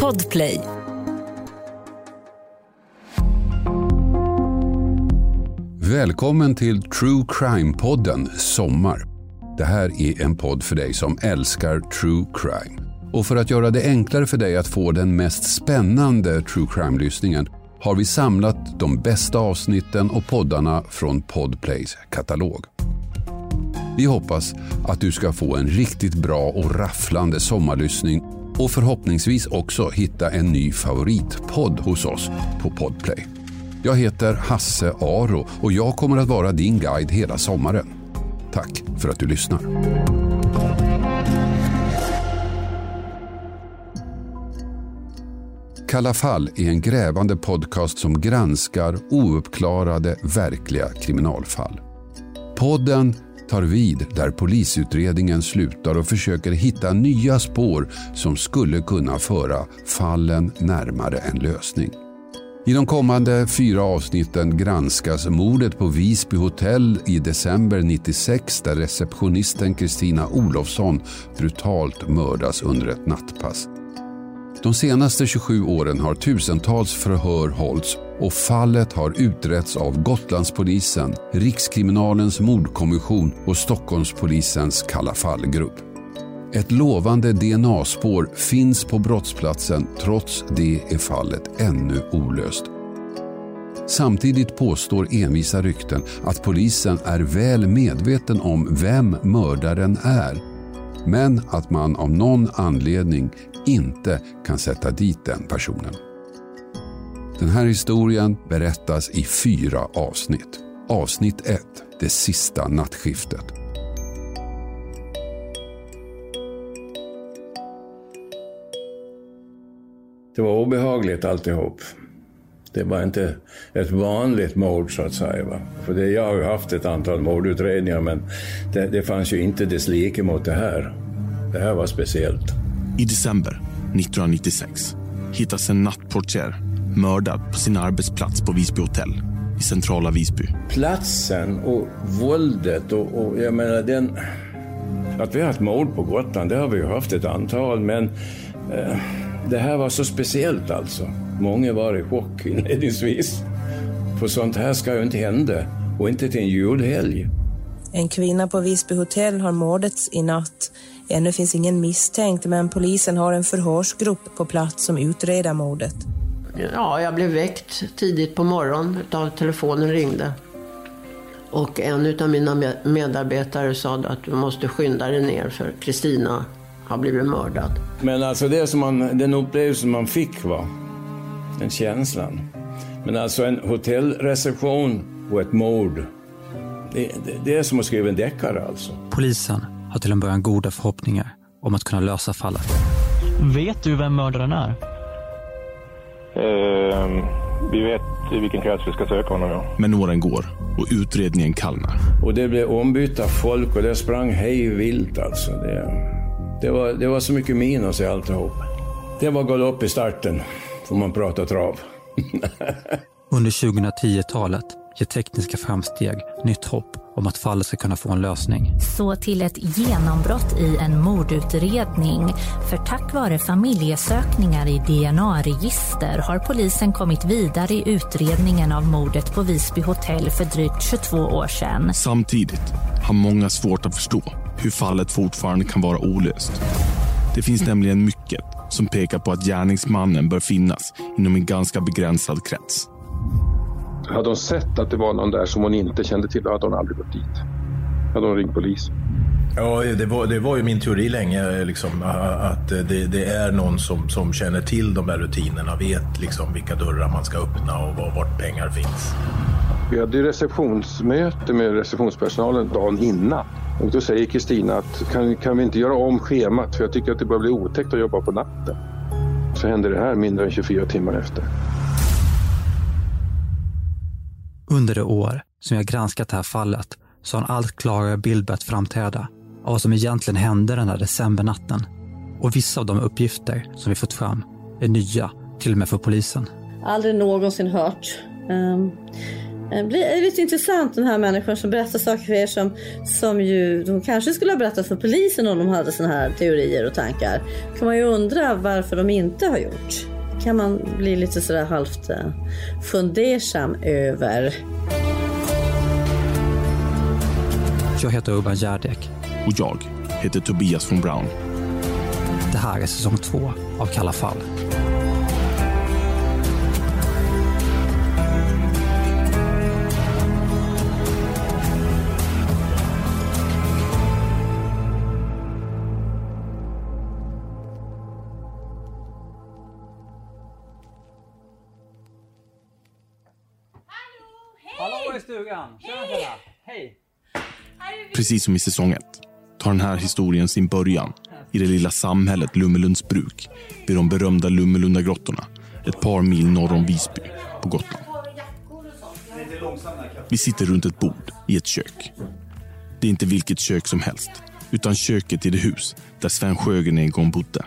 Podplay. Välkommen till True Crime-podden Sommar. Det här är en podd för dig som älskar true crime. Och för att göra det enklare för dig att få den mest spännande true crime-lyssningen har vi samlat de bästa avsnitten och poddarna från Podplays katalog. Vi hoppas att du ska få en riktigt bra och rafflande sommarlyssning och förhoppningsvis också hitta en ny favoritpodd hos oss på Podplay. Jag heter Hasse Aro och jag kommer att vara din guide hela sommaren. Tack för att du lyssnar. Kalla fall är en grävande podcast som granskar ouppklarade verkliga kriminalfall. Podden tar vid där polisutredningen slutar och försöker hitta nya spår som skulle kunna föra fallen närmare en lösning. I de kommande fyra avsnitten granskas mordet på Visby hotell i december 96 där receptionisten Kristina Olofsson brutalt mördas under ett nattpass. De senaste 27 åren har tusentals förhör hållits och fallet har utretts av Gotlandspolisen, Rikskriminalens mordkommission och Stockholmspolisens Kalla fallgrupp. Ett lovande DNA-spår finns på brottsplatsen trots det är fallet ännu olöst. Samtidigt påstår envisa rykten att polisen är väl medveten om vem mördaren är men att man av någon anledning inte kan sätta dit den personen. Den här historien berättas i fyra avsnitt. Avsnitt 1, det sista nattskiftet. Det var obehagligt alltihop. Det var inte ett vanligt mord så att säga. Va? För det, jag har ju haft ett antal mordutredningar men det, det fanns ju inte dess like mot det här. Det här var speciellt. I december 1996 hittas en nattportier mördad på sin arbetsplats på Visby hotell i centrala Visby. Platsen och våldet och, och jag menar den... Att vi har haft mord på Gotland, det har vi ju haft ett antal, men eh, det här var så speciellt alltså. Många var i chock inledningsvis. För sånt här ska ju inte hända, och inte till en julhelg. En kvinna på Visby hotell har mördats i natt. Ännu finns ingen misstänkt, men polisen har en förhörsgrupp på plats som utreder mordet. Ja, jag blev väckt tidigt på morgonen av telefonen ringde. Och en av mina medarbetare sa att du måste skynda dig ner för Kristina har blivit mördad. Men alltså det som man, den upplevelsen man fick var, den känslan. Men alltså en hotellreception och ett mord, det, det, det är som att skriva en deckare alltså. Polisen har till en början goda förhoppningar om att kunna lösa fallet. Vet du vem mördaren är? Uh, vi vet i vilken krets vi ska söka honom, ja. Men åren går och utredningen kallnar. Och det blev ombytta folk och det sprang hej vilt alltså. Det, det, var, det var så mycket minus i alltihop. Det var galopp i starten, får man prata trav. Under 2010-talet ger tekniska framsteg nytt hopp om att fallet ska kunna få en lösning. Så till ett genombrott i en mordutredning. För tack vare familjesökningar i DNA-register har polisen kommit vidare i utredningen av mordet på Visby hotell för drygt 22 år sedan. Samtidigt har många svårt att förstå hur fallet fortfarande kan vara olöst. Det finns nämligen mycket som pekar på att gärningsmannen bör finnas inom en ganska begränsad krets. Hade hon sett att det var någon där som hon inte kände till, hade hon aldrig gått dit. Hade hon ringt polis. Ja, det var, det var ju min teori länge, liksom, att det, det, är någon som, som känner till de här rutinerna, vet liksom vilka dörrar man ska öppna och var, vart pengar finns. Vi hade ju receptionsmöte med receptionspersonalen dagen innan. Och då säger Kristina att kan, kan vi inte göra om schemat för jag tycker att det börjar bli otäckt att jobba på natten. Så händer det här mindre än 24 timmar efter. Under det år som jag granskat det här fallet så har en allt klarare bild börjat framträda av vad som egentligen hände den här decembernatten. Och vissa av de uppgifter som vi fått fram är nya, till och med för polisen. Aldrig någonsin hört. Um, Det blir lite intressant den här människan som berättar saker för er som, som ju de kanske skulle ha berättat för polisen om de hade såna här teorier och tankar. kan man ju undra varför de inte har gjort kan man bli lite sådär halvt eh, fundersam över. Jag heter Urban Järdek. Och jag heter Tobias von Brown. Det här är säsong två av Kalla fall. Precis som i säsong ett tar den här historien sin början i det lilla samhället Lummelunds bruk vid de berömda Lummelundagrottorna ett par mil norr om Visby på Gotland. Vi sitter runt ett bord i ett kök. Det är inte vilket kök som helst utan köket i det hus där Sven Sjögren en gång bodde.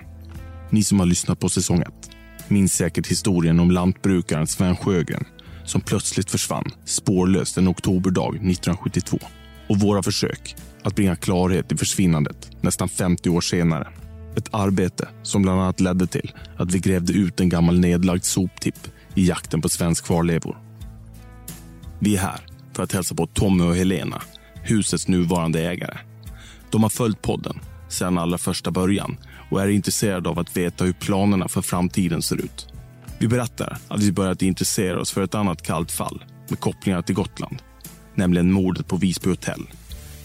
Ni som har lyssnat på säsong ett minns säkert historien om lantbrukaren Sven Sjögren som plötsligt försvann spårlöst en oktoberdag 1972 och våra försök att bringa klarhet i försvinnandet nästan 50 år senare. Ett arbete som bland annat ledde till att vi grävde ut en gammal nedlagd soptipp i jakten på svensk kvarlevor. Vi är här för att hälsa på Tommy och Helena, husets nuvarande ägare. De har följt podden sedan allra första början och är intresserade av att veta hur planerna för framtiden ser ut. Vi berättar att vi börjat intressera oss för ett annat kallt fall med kopplingar till Gotland, nämligen mordet på Visby hotell.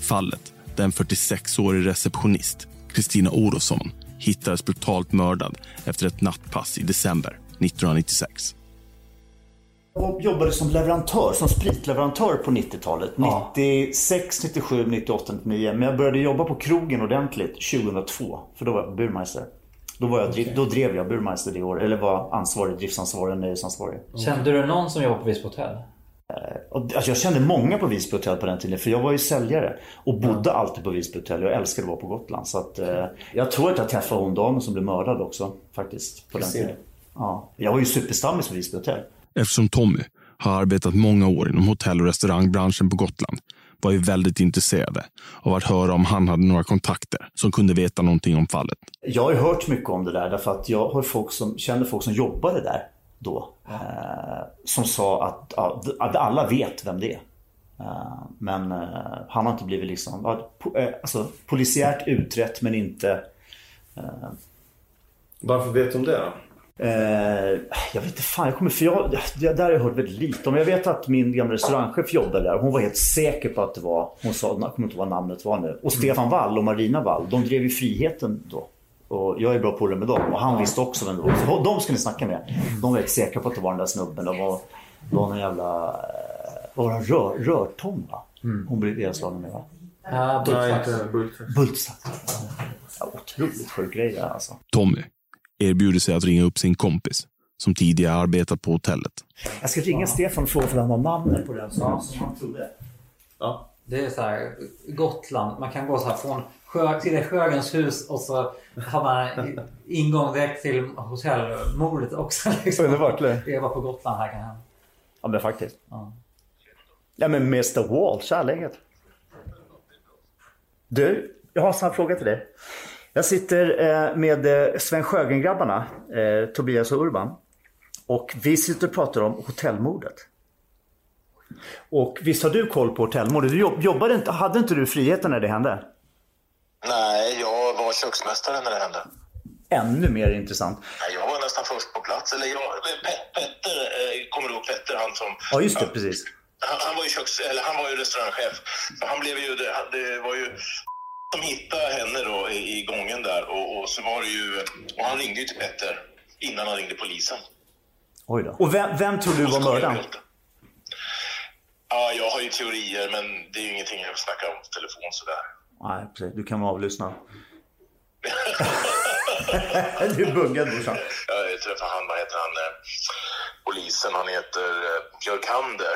Fallet där en 46-årig receptionist, Kristina Orosson, hittades brutalt mördad efter ett nattpass i december 1996. Jag jobbade som leverantör, som spritleverantör på 90-talet. Ja. 96, 97, 98, 99. Men jag började jobba på krogen ordentligt 2002. För då var jag burmeister. Då, var jag, okay. då drev jag Burmeister det år, eller var ansvarig, driftsansvarig, nöjesansvarig. Kände du någon som jobbade på Visby hotell? Alltså jag kände många på Visby hotell på den tiden för jag var ju säljare och bodde ja. alltid på Visby hotell. Jag älskade att vara på Gotland. Så att, eh, jag tror att jag träffade hon damen som blev mördad också faktiskt. På den tiden. Ja. Jag var ju superstammis på Visby hotell. Eftersom Tommy har arbetat många år inom hotell och restaurangbranschen på Gotland var ju väldigt intresserade av att höra om han hade några kontakter som kunde veta någonting om fallet. Jag har hört mycket om det där därför att jag har folk som, känner folk som jobbade där då. Ja. Eh, som sa att, att, alla vet vem det är. Eh, men eh, han har inte blivit liksom, alltså, polisiärt utrett men inte... Varför vet de det då? Jag vet inte fan, jag kommer, för jag, det där har jag hört väldigt lite om. Jag vet att min gamla restaurangchef jobbade där. Hon var helt säker på att det var, hon sa, jag kommer inte vad namnet var nu. Och Stefan Wall och Marina Wall, de drev ju Friheten då. Och jag är bra polare med dem och han visste också vem det var. Så de ska ni snacka med. De var helt säkra på att det var den där snubben. Det var, det var någon jävla... Eh, var det rör, Rörtom va? Mm. Hon blev nedslagen med va? Ja, Bultsax. Bultsax. Ja, otroligt sjuk grej alltså. Tommy erbjuder sig att ringa upp sin kompis som tidigare arbetat på hotellet. Jag ska ringa Stefan och fråga om han har namnet på den som, som han trodde. Ja. Det är så här, Gotland, man kan gå så här från Sjö, till Sjögrens hus och så har man ingång direkt till hotellmordet också. Liksom. Underbart. Det var på Gotland här kan jag. Ja men faktiskt. Ja, ja men Mr Wall, kärleket. Du, jag har en snabb fråga till dig. Jag sitter eh, med eh, Sven Sjögren-grabbarna, eh, Tobias och Urban. Och vi sitter och pratar om hotellmordet. Och visst har du koll på hotellmordet? Du jobbade inte, hade inte du friheten när det hände? Nej, jag var köksmästare när det hände. Ännu mer intressant. Nej, jag var nästan först på plats. Eller jag, Petter, kommer du ihåg Petter? Han som... Ja, just det, precis. Han, han, var ju köks, eller han var ju restaurangchef. Så han blev ju, det, det var ju som hittade henne då i gången där och, och, så var det ju, och han ringde ju till Petter innan han ringde polisen. Oj då. Och vem, vem tror du var mördaren? Ja, jag har ju teorier men det är ju ingenting jag snackar om på telefon sådär. Nej, precis. Du kan vara avlyssnad. du är buggad brorsan. Jag träffade han, vad heter han, eh, polisen, han heter eh, Björkander.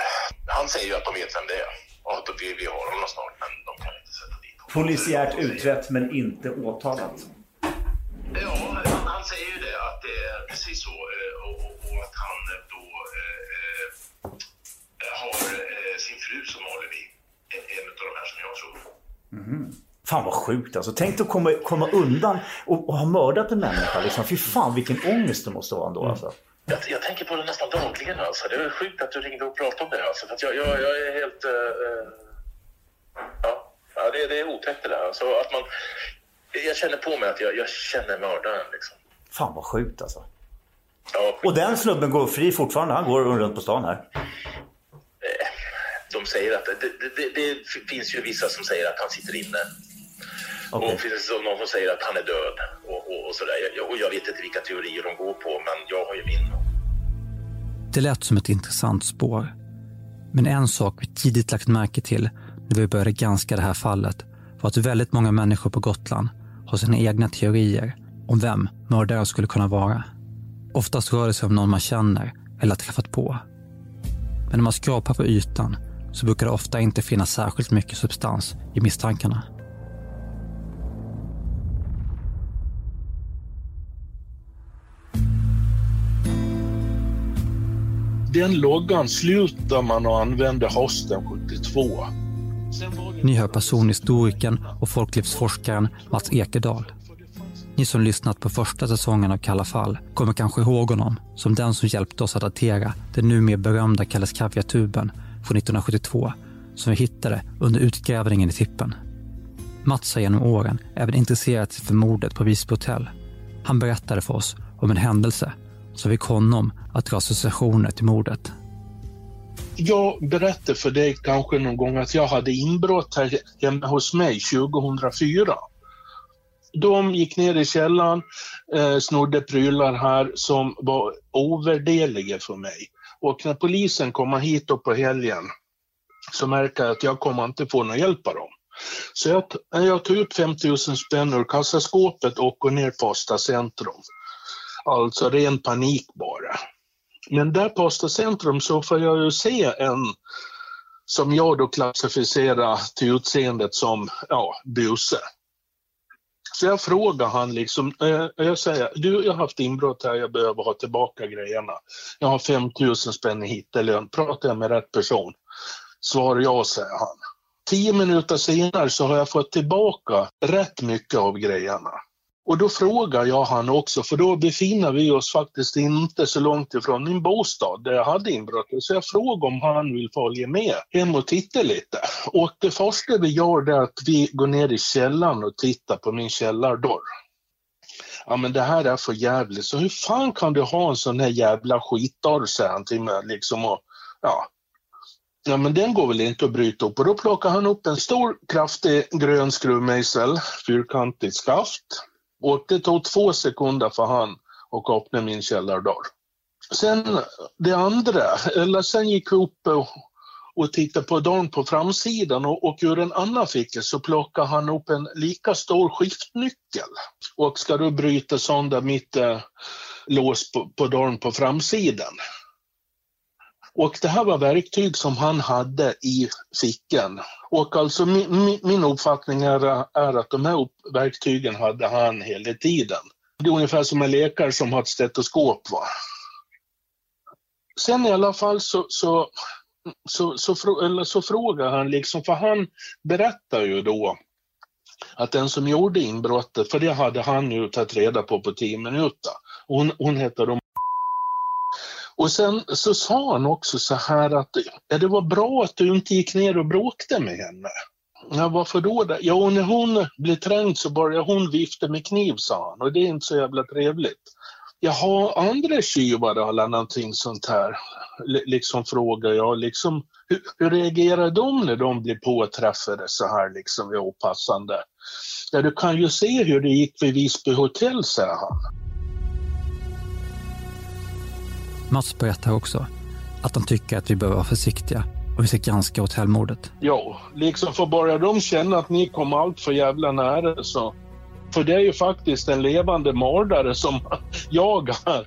Han säger ju att de vet vem det är och att vi, vi har honom snart men de kan inte sätta dit Polisiärt utrett men inte åtalat. Ja, han, han, säger ju det att det är precis så eh, och, och, och att han då eh, har tur så maler vi en, en av de här som jag tror. Mm. Fan vad sjukt alltså. Tänk att komma, komma undan och, och ha mördat en människa. Liksom. Fy fan vilken ångest det måste vara ändå. Mm. Alltså. Jag, jag, tänker på det nästan dagligen. Alltså. Det är sjukt att du ringde och pratade om det. Alltså. För jag, jag, jag är helt... Uh, ja. ja, det, det är otäckt det där. Alltså, att man, jag känner på mig att jag, jag känner mördaren. Liksom. Fan vad sjukt alltså. Ja. Och den snubben går fri fortfarande. Han går runt på stan här de säger att... Det, det, det, finns ju vissa som säger att han sitter inne. Och det finns det någon som säger att han är död. Och, och, och, sådär. Jag, och jag vet inte vilka teorier de går på, men jag har ju min. Det lät som ett intressant spår. Men en sak vi tidigt lagt märke till när vi började granska det här fallet var att väldigt många människor på Gotland har sina egna teorier om vem mördaren skulle kunna vara. Oftast rör det sig om någon man känner eller har träffat på. Men när man skrapar på ytan så brukar det ofta inte finnas särskilt mycket substans i misstankarna. Den loggan slutar man att använda hösten 72. Ni hör personhistorikern och folklivsforskaren Mats Ekedal. Ni som lyssnat på första säsongen av Kalla fall kommer kanske ihåg honom som den som hjälpte oss att datera den numera berömda Kalles Kaviar-tuben från 1972 som vi hittade under utgrävningen i tippen. Mats har genom åren även intresserat sig för mordet på Visby hotell. Han berättade för oss om en händelse som fick honom att dra associationer till mordet. Jag berättade för dig kanske någon gång att jag hade inbrott här hemma hos mig 2004. De gick ner i källaren, eh, snodde prylar här som var ovärderliga för mig. Och när polisen kommer hit och på helgen så märker jag att jag kommer inte få någon hjälp av dem. Så jag, jag tog ut 5 000 spänn ur kassaskåpet och går ner på Asta centrum. Alltså ren panik bara. Men där på Asta centrum så får jag ju se en som jag då klassificerar till utseendet som ja, buse. Så jag frågar han liksom, eh, jag säger, du jag har haft inbrott här, jag behöver ha tillbaka grejerna. Jag har 5 000 spänn i hittelön, pratar jag med rätt person? Svar ja, säger han. Tio minuter senare så har jag fått tillbaka rätt mycket av grejerna. Och då frågar jag han också, för då befinner vi oss faktiskt inte så långt ifrån min bostad där jag hade inbrottet. Så jag frågar om han vill följa med hem och titta lite. Och det första vi gör är att vi går ner i källaren och tittar på min källardörr. Ja men det här är för jävligt, så hur fan kan du ha en sån här jävla skitdörr, säger han till mig. Liksom och, ja, Ja, men den går väl inte att bryta upp. Och då plockar han upp en stor kraftig grön skruvmejsel, fyrkantigt skaft. Och det tog två sekunder för han att öppna min källardörr. Sen det andra, eller sen gick jag upp och, och tittade på dörren på framsidan och, och ur en annan ficka så plockade han upp en lika stor skiftnyckel. Och ska du bryta sönder mitt eh, lås på, på dörren på framsidan. Och det här var verktyg som han hade i fickan. Och alltså min, min, min uppfattning är, är, att de här verktygen hade han hela tiden. Det är ungefär som en läkare som har ett stetoskop. Va? Sen i alla fall så, så, så, så, eller så frågar han, liksom, för han berättar ju då att den som gjorde inbrottet, för det hade han ju tagit reda på på tio minuter, hon, hon hette då och sen så sa han också så här att ja, det var bra att du inte gick ner och bråkade med henne. Ja, varför då? Ja, och när hon blev trängd så började hon vifta med kniv, sa han. Och det är inte så jävla trevligt. Jaha, andra tjuvar eller någonting sånt här? L liksom frågar jag. Liksom, hur, hur reagerar de när de blir påträffade så här liksom vid opassande? Ja, du kan ju se hur det gick vid Visby hotell, säger han. Mats berättar också att han tycker att vi behöver vara försiktiga och vi ska granska hotellmordet. Ja, liksom för bara de känna att ni kom allt för jävla nära så... För det är ju faktiskt en levande mördare som jagar.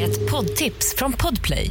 Ett poddtips från Podplay.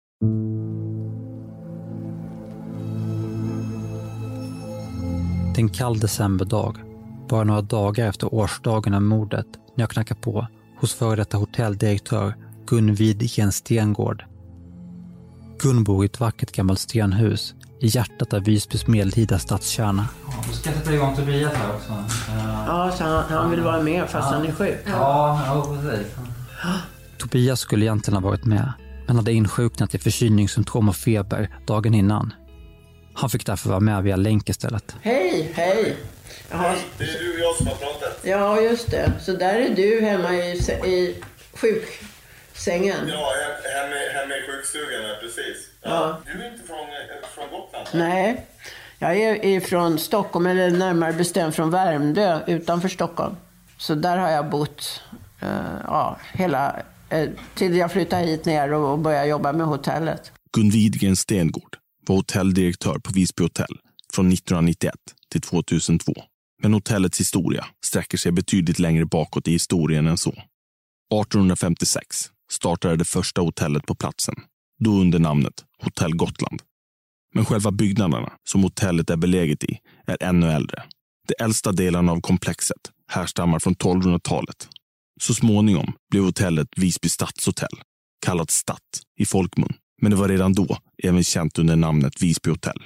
Det är en kall decemberdag, bara några dagar efter årsdagen av mordet, när jag knackar på hos före detta hotelldirektör Gun Widgren Stengård. Gun bor i ett vackert gammalt stenhus i hjärtat av Visbys medeltida stadskärna. Du ska sätta igång Tobias här också. Uh, Ja, så han, han vill vara med fast ja. han är sjuk. Ja, ja precis. Tobias skulle egentligen ha varit med, men hade insjuknat i förkylningssymptom och feber dagen innan. Han fick därför vara med via länk istället. Hej, hej. Jaha, Det är du och jag som har pratat. ja, just det. Så där är du hemma i, i sjuksängen. Ja, he- hemma, hemma i sjukstugan, ja, precis. Ja. Du är inte från, eh, från Gotland? Nej, jag är ifrån Stockholm, eller närmare bestämt från Värmdö utanför Stockholm. Så där har jag bott eh, ja, hela uh, till jag flyttade hit ner och, och började jobba med hotellet. Gun Widgren Stengård var hotelldirektör på Visby hotell från 1991 till 2002. Men hotellets historia sträcker sig betydligt längre bakåt i historien än så. 1856 startade det första hotellet på platsen, då under namnet Hotell Gotland. Men själva byggnaderna som hotellet är beläget i är ännu äldre. De äldsta delarna av komplexet härstammar från 1200-talet. Så småningom blev hotellet Visby stadshotell, kallat Statt i folkmun. Men det var redan då även känt under namnet Visby hotell.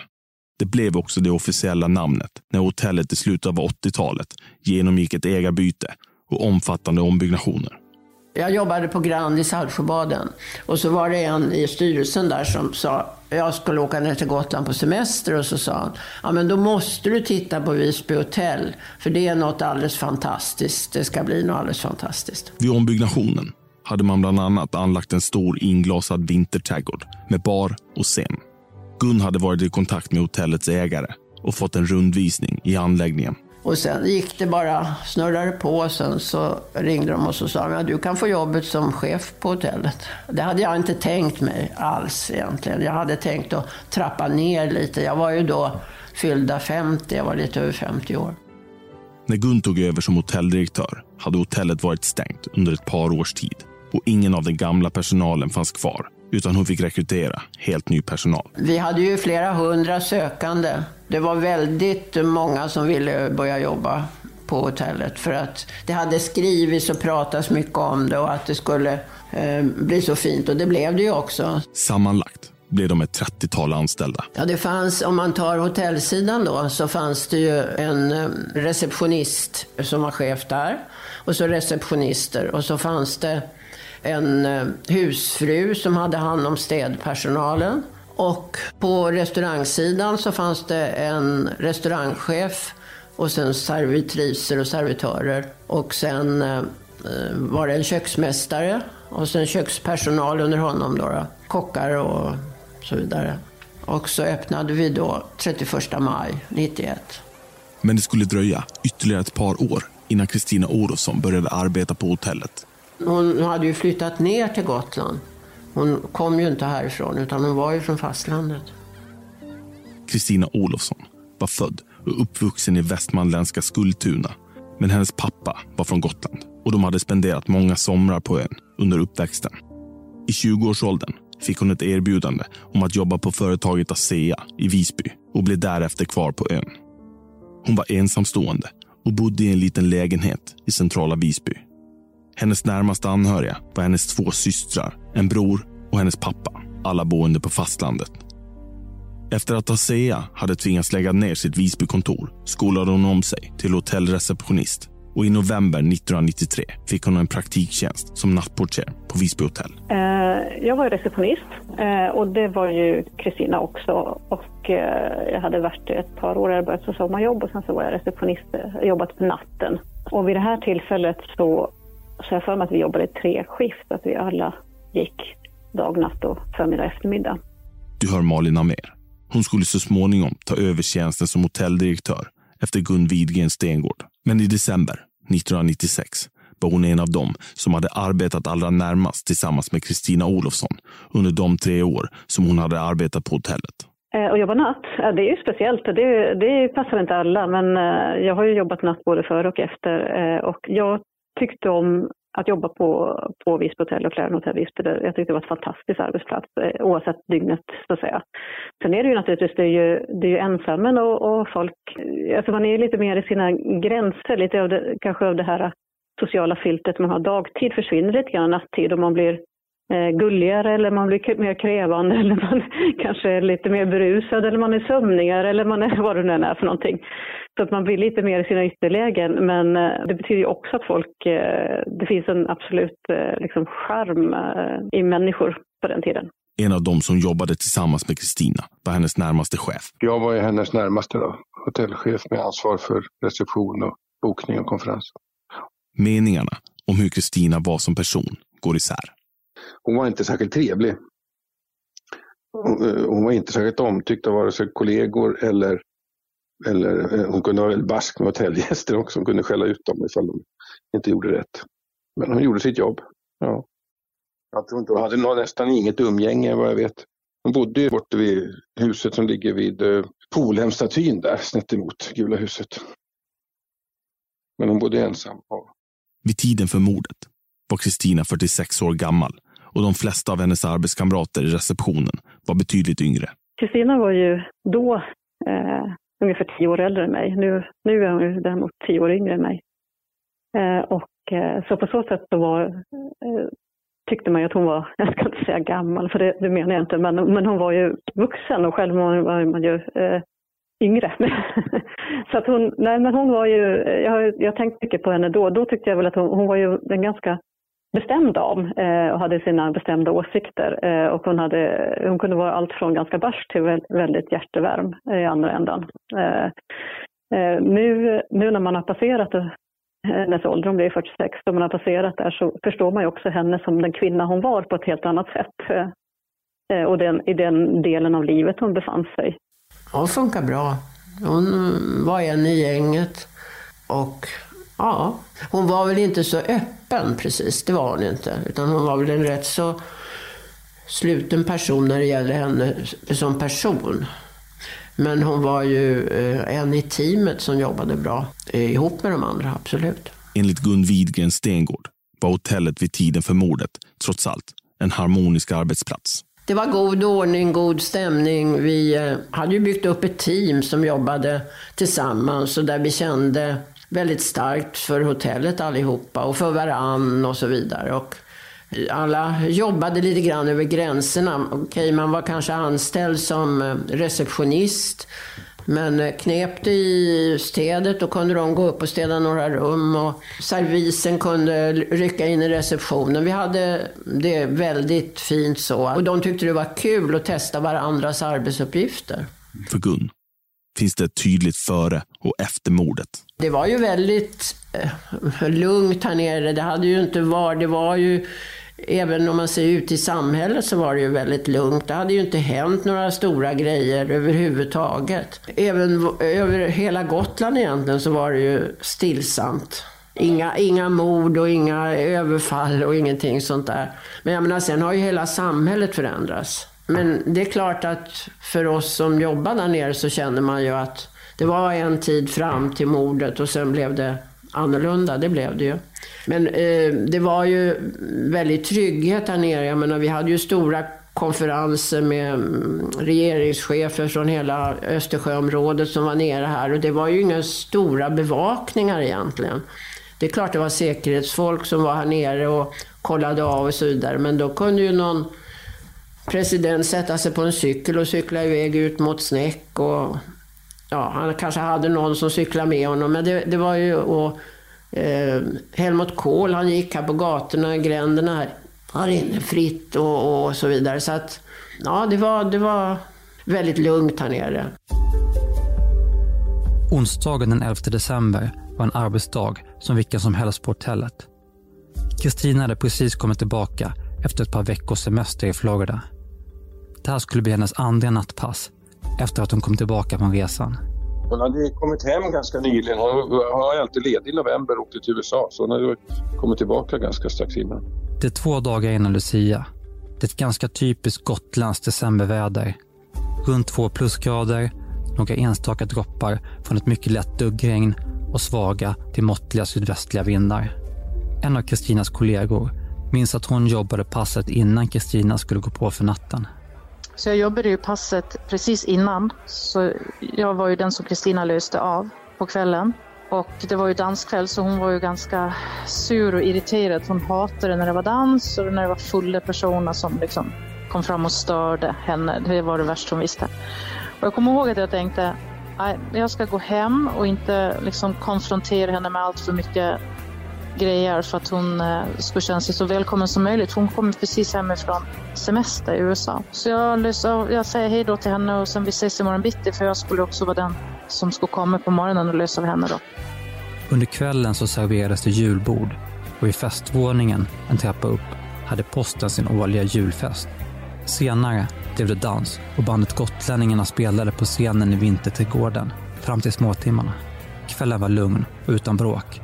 Det blev också det officiella namnet när hotellet i slutet av 80-talet genomgick ett ägarbyte och omfattande ombyggnationer. Jag jobbade på Grand i Saltsjöbaden. Och så var det en i styrelsen där som sa, jag skulle åka ner till Gotland på semester och så sa han, ja men då måste du titta på Visby hotell. För det är något alldeles fantastiskt. Det ska bli något alldeles fantastiskt. Vid ombyggnationen hade man bland annat anlagt en stor inglasad vinterträdgård med bar och scen. Gun hade varit i kontakt med hotellets ägare och fått en rundvisning i anläggningen. Och sen gick det bara, snurrade på. Sen så ringde de och så sa de, ja, du kan få jobbet som chef på hotellet. Det hade jag inte tänkt mig alls egentligen. Jag hade tänkt att trappa ner lite. Jag var ju då fyllda 50, jag var lite över 50 år. När Gun tog över som hotelldirektör hade hotellet varit stängt under ett par års tid och ingen av den gamla personalen fanns kvar utan hon fick rekrytera helt ny personal. Vi hade ju flera hundra sökande. Det var väldigt många som ville börja jobba på hotellet för att det hade skrivits och pratats mycket om det och att det skulle eh, bli så fint och det blev det ju också. Sammanlagt blev de ett 30-tal anställda. Ja, det fanns, om man tar hotellsidan då, så fanns det ju en eh, receptionist som var chef där. Och så receptionister. Och så fanns det en eh, husfru som hade hand om städpersonalen. Och på restaurangsidan så fanns det en restaurangchef och sen servitriser och servitörer. Och sen eh, eh var det en köksmästare och sen kökspersonal under honom då, då. Kockar och så vidare. Och så öppnade vi då 31 maj 91. Men det skulle dröja ytterligare ett par år innan Kristina Olofsson började arbeta på hotellet. Hon hade ju flyttat ner till Gotland. Hon kom ju inte härifrån utan hon var ju från fastlandet. Kristina Olofsson var född och uppvuxen i västmanländska Skultuna. Men hennes pappa var från Gotland och de hade spenderat många somrar på ön under uppväxten. I 20-årsåldern fick hon ett erbjudande om att jobba på företaget ASEA i Visby och blev därefter kvar på ön. Hon var ensamstående och bodde i en liten lägenhet i centrala Visby. Hennes närmaste anhöriga var hennes två systrar, en bror och hennes pappa, alla boende på fastlandet. Efter att ASEA hade tvingats lägga ner sitt Visbykontor skolade hon om sig till hotellreceptionist och i november 1993 fick hon en praktiktjänst som nattportier på Visby hotell. Eh, jag var receptionist eh, och det var ju Kristina också. Och eh, jag hade varit ett par år, jag hade börjat som sommarjobb och sen så var jag receptionist, jobbat på natten. Och vid det här tillfället så, så jag för mig att vi jobbade tre skift, att vi alla gick dag, natt och förmiddag, eftermiddag. Du hör Malin Amer. Hon skulle så småningom ta över tjänsten som hotelldirektör efter Gun Widgren Stengård. Men i december 1996 var hon en av dem som hade arbetat allra närmast tillsammans med Kristina Olofsson under de tre år som hon hade arbetat på hotellet. Eh, Och jobba natt, det är ju speciellt. Det, det passar inte alla, men eh, jag har ju jobbat natt både före och efter. eh, Och jag tyckte om att jobba på, på Visby hotell och Clarion Hotell Visby. Jag tyckte det var ett fantastiskt arbetsplats, eh, oavsett dygnet så att säga. Sen är det ju naturligtvis, det är ju, det är ju ensammen och, och folk, eh, alltså man är ju lite mer i sina gränser, lite av det, kanske av det här sociala filtret man har dagtid försvinner lite grann nattid och man blir gulligare eller man blir mer krävande eller man kanske är lite mer berusad eller man är sömnigare eller man är vad det nu är för någonting. Så att man blir lite mer i sina ytterlägen men eh, det betyder ju också att folk, eh, det finns en absolut eh, liksom charm eh, i människor på den tiden. En av dem som jobbade tillsammans med Kristina var hennes närmaste chef. Jag var ju hennes närmaste då, hotellchef med ansvar för reception och bokning och konferens. Meningarna om hur Kristina var som person går isär. Hon var inte särskilt trevlig. Hon, eh, hon var inte särskilt omtyckt av vare sig kollegor eller, eller eh, hon kunde vara väldigt barsk med hotellgäster också. Hon kunde skälla ut dem ifall de inte gjorde rätt. Men hon gjorde sitt jobb. Ja. Jag tror inte hon hade nästan inget umgänge vad jag vet. Hon bodde ju borta vid huset som ligger vid eh, Polhemstatyn där, snett emot Gula huset. Men hon bodde ensam. Ja. Vid tiden för mordet var Kristina 46 år gammal och de flesta av hennes arbetskamrater i receptionen var betydligt yngre. Kristina var ju då eh, ungefär tio år äldre än mig. Nu, nu är hon ju däremot tio år yngre än mig. Eh, och, eh, så på så sätt så var, eh, tyckte man ju att hon var, jag ska inte säga gammal, för det, det menar jag inte, men, men hon var ju vuxen och själv var, var man ju eh, yngre. så att hon, nej men hon var ju, eh, jag har jag har tänkt mycket på henne då, då tyckte jag väl att hon, hon var ju en ganska bestämd dam eh, och hade sina bestämda åsikter. Eh, och hon, hade, hon kunde vara allt från ganska barsk till väldigt, hjärtevärm hjärtevarm i andra ändan. Nu, nu när man har passerat hennes ålder, hon blev 46, och man har passerat där så förstår man ju också henne som den kvinna hon var på ett helt annat sätt. Och den, i den delen av livet hon befann sig. Hon funkar bra. Hon var en i gänget. Och ja, hon var väl inte så öppen precis, det var hon inte. Utan hon var väl en rätt så sluten person när det gäller henne som person. Men hon var ju eh, en i teamet som jobbade bra eh, ihop med de andra, absolut. Enligt Gun Widgren Stengård var hotellet vid tiden för mordet trots allt en harmonisk arbetsplats. Det var god ordning, god stämning. Vi eh, hade ju byggt upp ett team som jobbade tillsammans och där vi kände väldigt starkt för hotellet allihopa och för varann och så vidare. Och alla jobbade lite grann över gränserna. Okej, man var kanske anställd som eh, receptionist. Men eh, knep det i städet då kunde de gå upp och städa några rum och servisen kunde rycka in i receptionen. Vi hade det väldigt fint så. Och de tyckte det var kul att testa varandras arbetsuppgifter. För Gun finns det ett tydligt före och efter mordet. Det var ju väldigt eh, lugnt här nere. Det hade ju inte varit, det var ju, även om man ser ut i samhället så var det ju väldigt lugnt. Det hade ju inte hänt några stora grejer överhuvudtaget. Även över hela Gotland egentligen så var det ju stillsamt. Inga, inga mord och inga överfall och ingenting sånt där. Men jag menar, sen har ju hela samhället förändrats. Men det är klart att för oss som jobbar där nere så känner man ju att det var en tid fram till mordet och sen blev det annorlunda. Det blev det ju. Men eh, det var ju väldigt trygghet här nere. Jag menar, vi hade ju stora konferenser med mm, regeringschefer från hela Östersjöområdet som var nere här. Och det var ju inga stora bevakningar egentligen. Det är klart det var säkerhetsfolk som var här nere och kollade av och så vidare. Men då kunde ju någon president sätta sig på en cykel och cykla iväg ut mot Snäck. Och, ja, han kanske hade någon som cyklade med honom. Men det, det var ju... Och, eh, Helmut Kohl, han gick här på gatorna, gränderna här, här inne fritt och, och så vidare. Så att, ja, det var, det var väldigt lugnt här nere. Onsdagen den 11 december var en arbetsdag som vilken som helst på hotellet. Kristina hade precis kommit tillbaka efter ett par veckors semester i Florida. Det här skulle bli hennes andra nattpass efter att hon kom tillbaka från resan. Hon hade kommit hem ganska nyligen. Hon var alltid ledig i november och åkte till USA. Så hon hade kommit tillbaka ganska strax innan. Det är två dagar innan Lucia. Det är ett ganska typiskt gotländskt decemberväder. Runt två plusgrader, några enstaka droppar från ett mycket lätt duggregn och svaga till måttliga sydvästliga vindar. En av Kristinas kollegor minns att hon jobbade passet innan Kristina skulle gå på för natten. Så jag jobbade ju passet precis innan. Så jag var ju den som Kristina löste av på kvällen. Och det var ju danskväll så hon var ju ganska sur och irriterad. Hon hatade när det var dans och när det var fulla personer som liksom kom fram och störde henne. Det var det värsta hon visste. Och jag kommer ihåg att jag tänkte, jag ska gå hem och inte liksom konfrontera henne med allt för mycket grejer för att hon eh, skulle känna sig så välkommen som möjligt. Hon kommer precis hemifrån semester i USA. Så jag, jag säger hej då till henne och sen vi ses imorgon bitti för jag skulle också vara den som skulle komma på morgonen och lösa av henne då. Under kvällen så serverades det julbord och i festvåningen, en trappa upp, hade posten sin årliga julfest. Senare blev det dans och bandet Gotlänningarna spelade på scenen i Vinterträdgården fram till småtimmarna. Kvällen var lugn och utan bråk.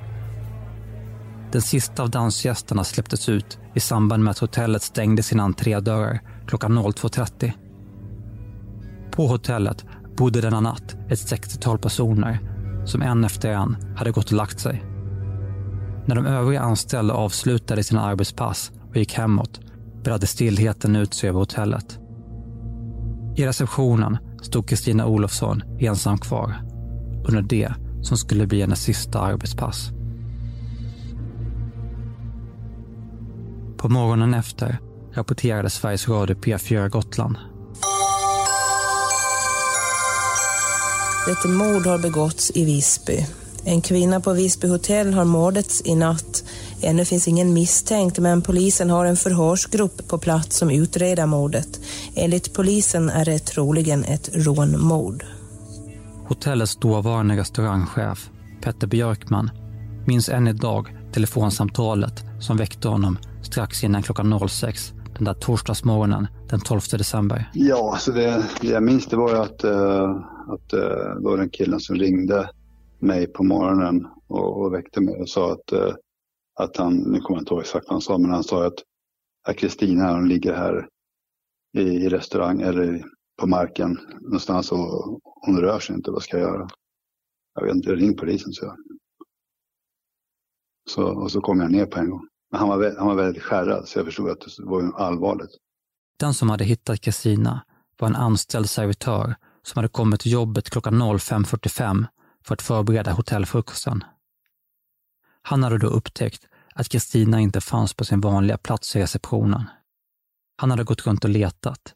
Den sista av dansgästerna släpptes ut i samband med att hotellet stängde sina entrédörrar klockan 02.30. På hotellet bodde denna natt ett 60-tal personer som en efter en hade gått och lagt sig. När de övriga anställda avslutade sina arbetspass och gick hemåt bredde stillheten ut sig över hotellet. I receptionen stod Kristina Olofsson ensam kvar under det som skulle bli hennes sista arbetspass. På morgonen efter rapporterade Sveriges Radio P4 Gotland. Ett mord har begåtts i Visby. En kvinna på Visby hotell har mördats i natt. Ännu finns ingen misstänkt men polisen har en förhörsgrupp på plats som utreder mordet. Enligt polisen är det troligen ett rånmord. Hotellets dåvarande restaurangchef, Petter Björkman, minns än idag telefonsamtalet som väckte honom strax innan klockan 06 den där torsdagsmorgonen den 12 december. Ja, så det, det jag minns det var ju att, uh, att uh, det var den killen som ringde mig på morgonen och, och väckte mig och sa att, uh, att han, nu kommer jag inte ihåg exakt vad han sa, men han sa att Kristina hon ligger här i, i restaurang eller på marken någonstans och hon rör sig inte, vad ska jag göra? Jag vet inte, ring polisen så jag. Så, och så kom jag ner på en gång. Men han var, han var väldigt skärrad så jag förstod att det var allvarligt. Den som hade hittat Kristina var en anställd servitör som hade kommit till jobbet klockan 05.45 för att förbereda hotellfrukosten. Han hade då upptäckt att Kristina inte fanns på sin vanliga plats i receptionen. Han hade gått runt och letat.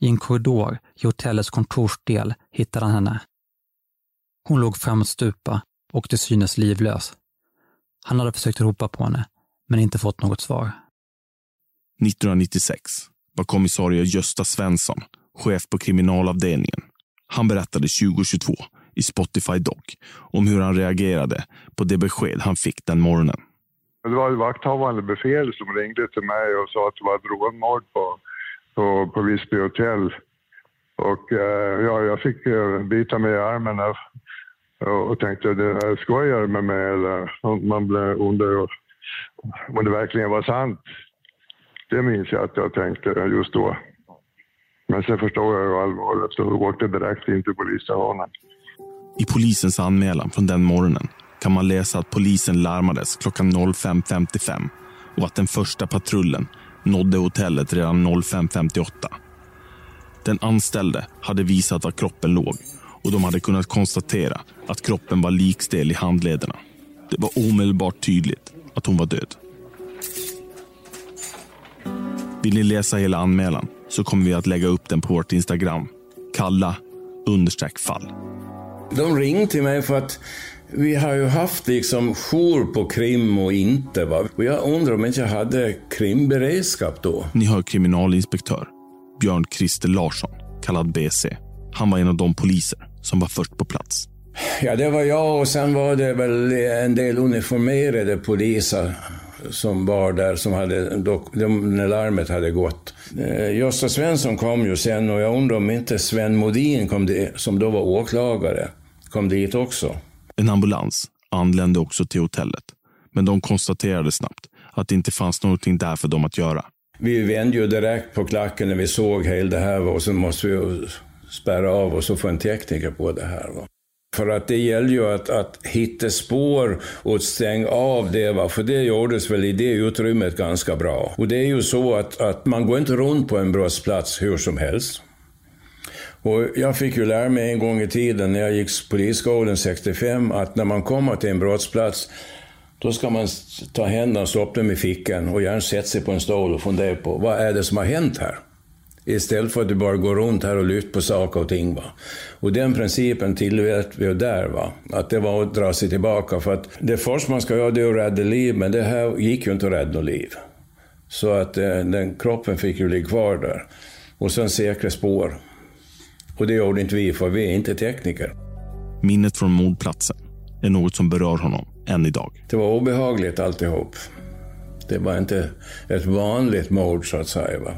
I en korridor i hotellets kontorsdel hittade han henne. Hon låg framåtstupa och till synes livlös. Han hade försökt ropa på henne, men inte fått något svar. 1996 var kommissarie Gösta Svensson chef på kriminalavdelningen. Han berättade 2022 i Spotify Doc om hur han reagerade på det besked han fick den morgonen. Det var vakthavande befäl som ringde till mig och sa att det var ett rånmord på, på, på Visby hotell. Och eh, ja, jag fick eh, bita mig i armen och, och tänkte, det skojar med mig eller? man blev under om det verkligen var sant. Det minns jag att jag tänkte just då. Men sen förstår jag ju allvaret så jag åkte direkt in till polisstationen. I polisens anmälan från den morgonen kan man läsa att polisen larmades klockan 05.55 och att den första patrullen nådde hotellet redan 05.58. Den anställde hade visat var kroppen låg och de hade kunnat konstatera att kroppen var likstel i handlederna. Det var omedelbart tydligt att hon var död. Vill ni läsa hela anmälan så kommer vi att lägga upp den på vårt Instagram. Kalla understreck fall. De ringde till mig för att vi har ju haft liksom jour på krim och inte. Va? Och jag undrar om inte jag hade krimberedskap då. Ni hör kriminalinspektör Björn Christer Larsson, kallad BC. Han var en av de poliser som var först på plats. Ja, det var jag och sen var det väl en del uniformerade poliser som var där som hade, när larmet hade gått. Eh, Gösta Svensson kom ju sen och jag undrar om inte Sven Modin kom det, som då var åklagare kom dit också. En ambulans anlände också till hotellet, men de konstaterade snabbt att det inte fanns någonting där för dem att göra. Vi vände ju direkt på klacken när vi såg hela det här och så måste vi spärra av och så få en tekniker på det här. Va? För att det gäller ju att, att hitta spår och stänga av det, va? för det gjordes väl i det utrymmet ganska bra. Och det är ju så att, att man går inte runt på en brottsplats hur som helst. Och jag fick ju lära mig en gång i tiden när jag gick polisskolan 65 att när man kommer till en brottsplats då ska man ta händerna och stoppa dem i fickan och gärna sätta sig på en stol och fundera på vad är det som har hänt här? Istället för att du bara går runt här och lyfter på saker och ting. Va? Och den principen tillät vi där. Va? Att det var att dra sig tillbaka. För att det första man ska göra det är att rädda liv, men det här gick ju inte att rädda liv. Så att eh, den kroppen fick ju ligga kvar där. Och sen säkra spår. Och det gjorde inte vi, för vi är inte tekniker. Minnet från mordplatsen är något som berör honom än idag. Det var obehagligt alltihop. Det var inte ett vanligt mord så att säga. Va?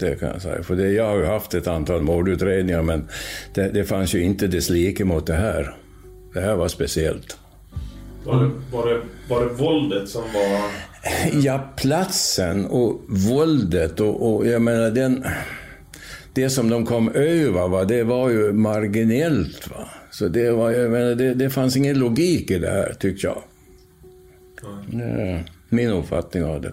Det kan jag säga. För det, jag har ju haft ett antal mordutredningar men det, det fanns ju inte dess like mot det här. Det här var speciellt. Var det, var, det, var det våldet som var... Ja, platsen och våldet och, och jag menar den... Det som de kom över, va, det var ju marginellt. Va? Så det, var, jag menar, det, det fanns ingen logik i det här, tyckte jag. Det min uppfattning av det.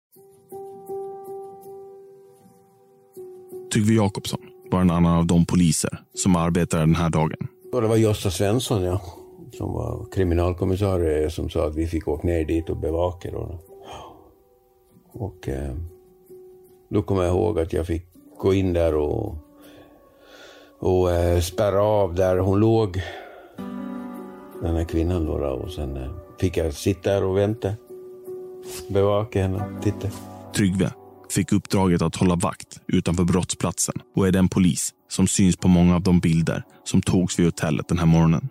Tryggve Jakobsson var en annan av de poliser som arbetade den här dagen. Det var Gösta Svensson, ja, som var kriminalkommissarie som sa att vi fick åka ner dit och bevaka. Då. Och eh, då kommer jag ihåg att jag fick gå in där och, och eh, spärra av där hon låg, den här kvinnan. Då, och sen eh, fick jag sitta där och vänta, bevaka henne, titta. Tryggve fick uppdraget att hålla vakt utanför brottsplatsen och är den polis som syns på många av de bilder som togs vid hotellet den här morgonen.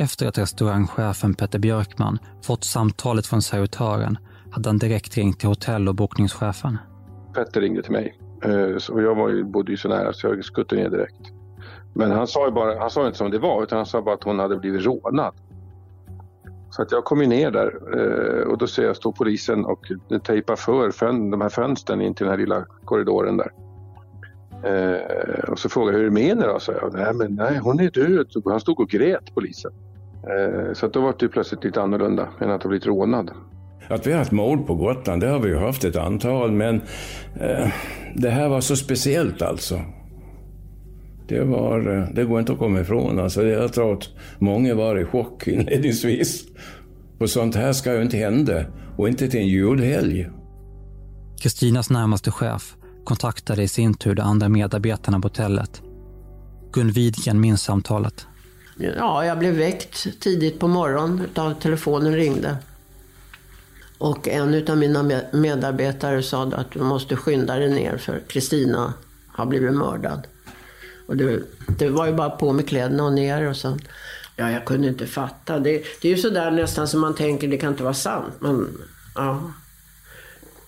Efter att restaurangchefen Petter Björkman fått samtalet från servitören hade han direkt ringt till hotell och bokningschefen. Petter ringde till mig. Och jag var ju, bodde ju så nära så jag skuttade ner direkt. Men han sa ju bara, han sa inte som det var utan han sa bara att hon hade blivit rånad. Så att jag kom ju ner där eh, och då ser jag stå polisen och tejpar för fön, de här fönstren in till den här lilla korridoren där. Eh, och så frågade jag hur är det med henne då? Så jag, nej men nej, hon är död. Han stod och grät polisen. Eh, så att då var det plötsligt lite annorlunda än att ha blivit rånad. Att vi har haft mord på Gotland, det har vi ju haft ett antal, men eh, det här var så speciellt alltså. Det, var, det går inte att komma ifrån. Alltså, jag tror att många var i chock inledningsvis. Och sånt här ska ju inte hända. Och inte till en julhelg. Kristinas närmaste chef kontaktade i sin tur de andra medarbetarna på hotellet. Gun Widgren minns samtalet. Ja, jag blev väckt tidigt på morgonen av telefonen ringde. Och en av mina medarbetare sa att du måste skynda dig ner för Kristina har blivit mördad. Och det, det, var ju bara på med kläderna och ner och sen... Ja, jag kunde inte fatta. Det, det är ju sådär nästan som man tänker, det kan inte vara sant. Men ja,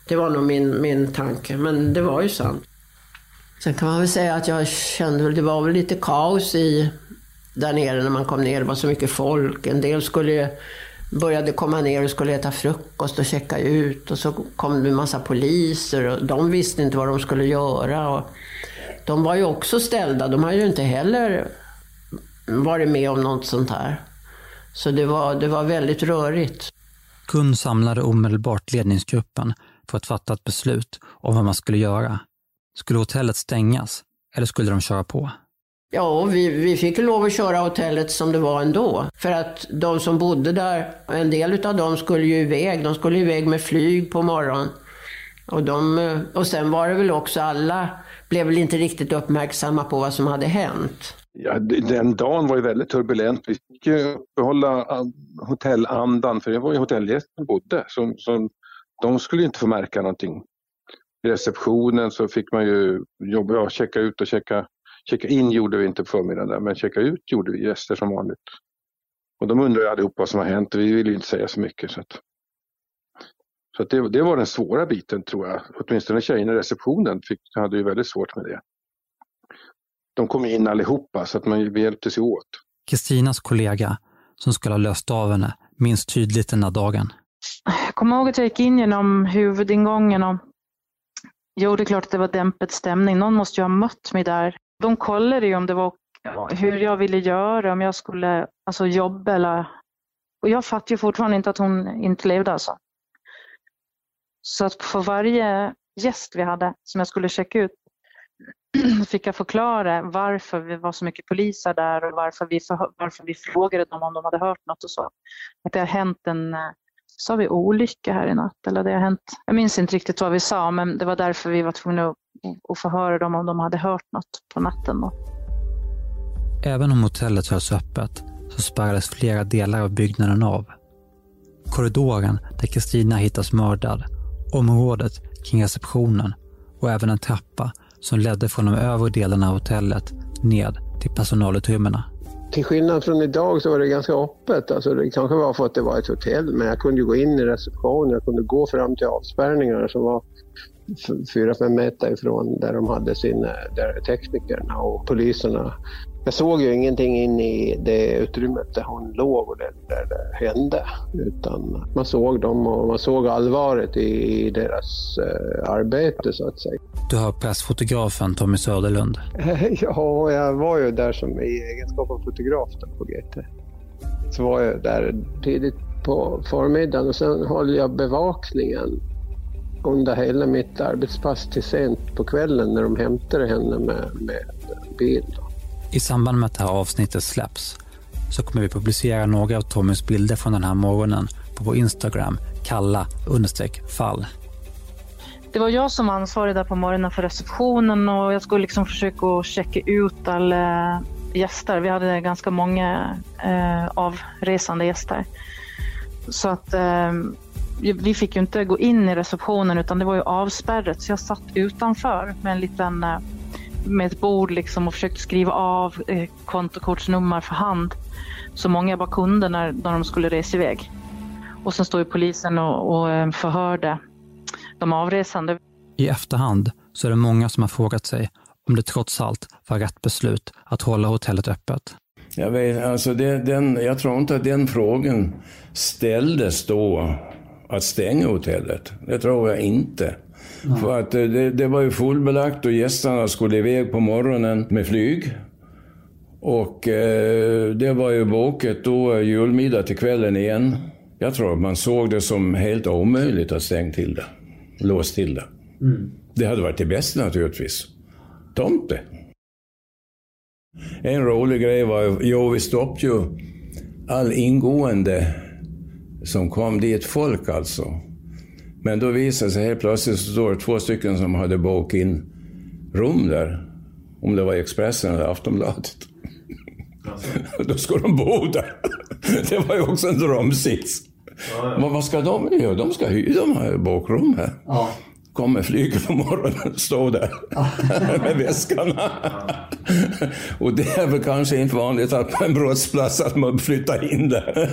det var nog min, min tanke. Men det var ju sant. Sen kan man väl säga att jag kände det var väl lite kaos i där nere när man kom ner. Det var så mycket folk. En del skulle började komma ner och skulle äta frukost och checka ut. Och så kom det en massa poliser och de visste inte vad de skulle göra. Och de var ju också ställda. De har ju inte heller varit med om något sånt här. Så det var, det var väldigt rörigt. Gun samlade omedelbart ledningsgruppen för att fatta ett beslut om vad man skulle göra. Skulle hotellet stängas eller skulle de köra på? Ja, vi, vi fick lov att köra hotellet som det var ändå. För att de som bodde där, en del av dem skulle ju iväg. De skulle iväg med flyg på morgonen. Och, de, och sen var det väl också alla blev väl inte riktigt uppmärksamma på vad som hade hänt. Ja, den dagen var ju väldigt turbulent. Vi fick ju uppehålla hotellandan, för det var ju hotellgäster som bodde. Så, så de skulle inte få märka någonting. I receptionen så fick man ju jobba, ja, checka ut och checka, checka in gjorde vi inte på förmiddagen där, men checka ut gjorde vi gäster som vanligt. Och de undrar ju allihop vad som har hänt och vi vill ju inte säga så mycket. Så, att, så att det, det var den svåra biten tror jag. Åtminstone tjejerna i receptionen fick, hade ju väldigt svårt med det. De kom in allihopa så att man, vi hjälptes åt. Kristinas kollega, som skulle ha löst av henne, minns tydligt den här dagen. Jag kommer ihåg att jag gick in genom huvudingången och Jo, det är klart att det var dämpad stämning. Någon måste ju ha mött mig där. De kollade ju om det var hur jag ville göra, om jag skulle alltså, jobba eller... Och jag fattade ju fortfarande inte att hon inte levde alltså. Så att för varje gäst vi hade som jag skulle checka ut fick jag förklara varför vi var så mycket poliser där och varför vi, för, varför vi frågade dem om de hade hört något och så. Att det har hänt en eh, sa vi olycka här i natt eller det har hänt. Jag minns inte riktigt vad vi sa men det var därför vi var tvungna att, att förhöra dem om de hade hört något på natten. Då. Även om hotellet hölls öppet så spärrades flera delar av byggnaden av. Korridoren där Kristina hittas mördad, området kring receptionen och även en trappa som ledde från de övre delarna av hotellet ned till personalutrymmena. Till skillnad från idag så var det ganska öppet. Alltså det kanske var för att det var ett hotell, men jag kunde gå in i receptionen, jag kunde gå fram till avspärrningarna som var fyra, fem meter ifrån där de hade sina eh, där teknikerna och poliserna. Jag såg ju ingenting in i det utrymmet där hon låg och där, där det hände. Utan man såg dem och man såg allvaret i, deras uh, arbete så att säga. Du hör pressfotografen Tommy Söderlund. ja, jag var ju där som i egenskap av fotograf på GT. Så var jag där tidigt på förmiddagen och sen höll jag bevakningen under hela mitt arbetspass till sent på kvällen när de hämtade henne med, med bil. I samband med att det här avsnittet släpps så kommer vi publicera några av Tommys bilder från den här morgonen på vår Instagram, kalla fall. Det var jag som var ansvarig där på morgonen för receptionen och jag skulle liksom försöka checka ut alla gäster. Vi hade ganska många eh, avresande gäster. Så att eh, vi fick ju inte gå in i receptionen utan det var ju avspärrat så jag satt utanför med en liten eh, med ett bord liksom och försökte skriva av eh, kontokortsnummer för hand så många jag bara kunde när, när de skulle resa iväg. Och sen står ju polisen och, och eh, förhörde de avresande. I efterhand så är det många som har frågat sig om det trots allt var rätt beslut att hålla hotellet öppet. Jag, vet, alltså det, den, jag tror inte att den frågan ställdes då, att stänga hotellet. Det tror jag inte. Mm. För att det, det, var ju fullbelagt och gästerna skulle iväg på morgonen med flyg. Och eh, det var ju bokat då julmiddag till kvällen igen. Jag tror man såg det som helt omöjligt att stänga till det. Låst till det. Mm. Det hade varit det bästa naturligtvis. Tomte. En rolig grej var ju, jo vi stoppade ju all ingående som kom dit, folk alltså. Men då visade det sig helt plötsligt så står det två stycken som hade bokat in rum där. Om det var Expressen eller Aftonbladet. Alltså. då ska de bo där. det var ju också en drömsits. Ja, ja. vad ska de göra? De ska hyra de här bakrum här. Ja. Kommer flyget på morgonen och står där med väskorna. och det är väl kanske inte vanligt att på en brottsplats att man flyttar in där.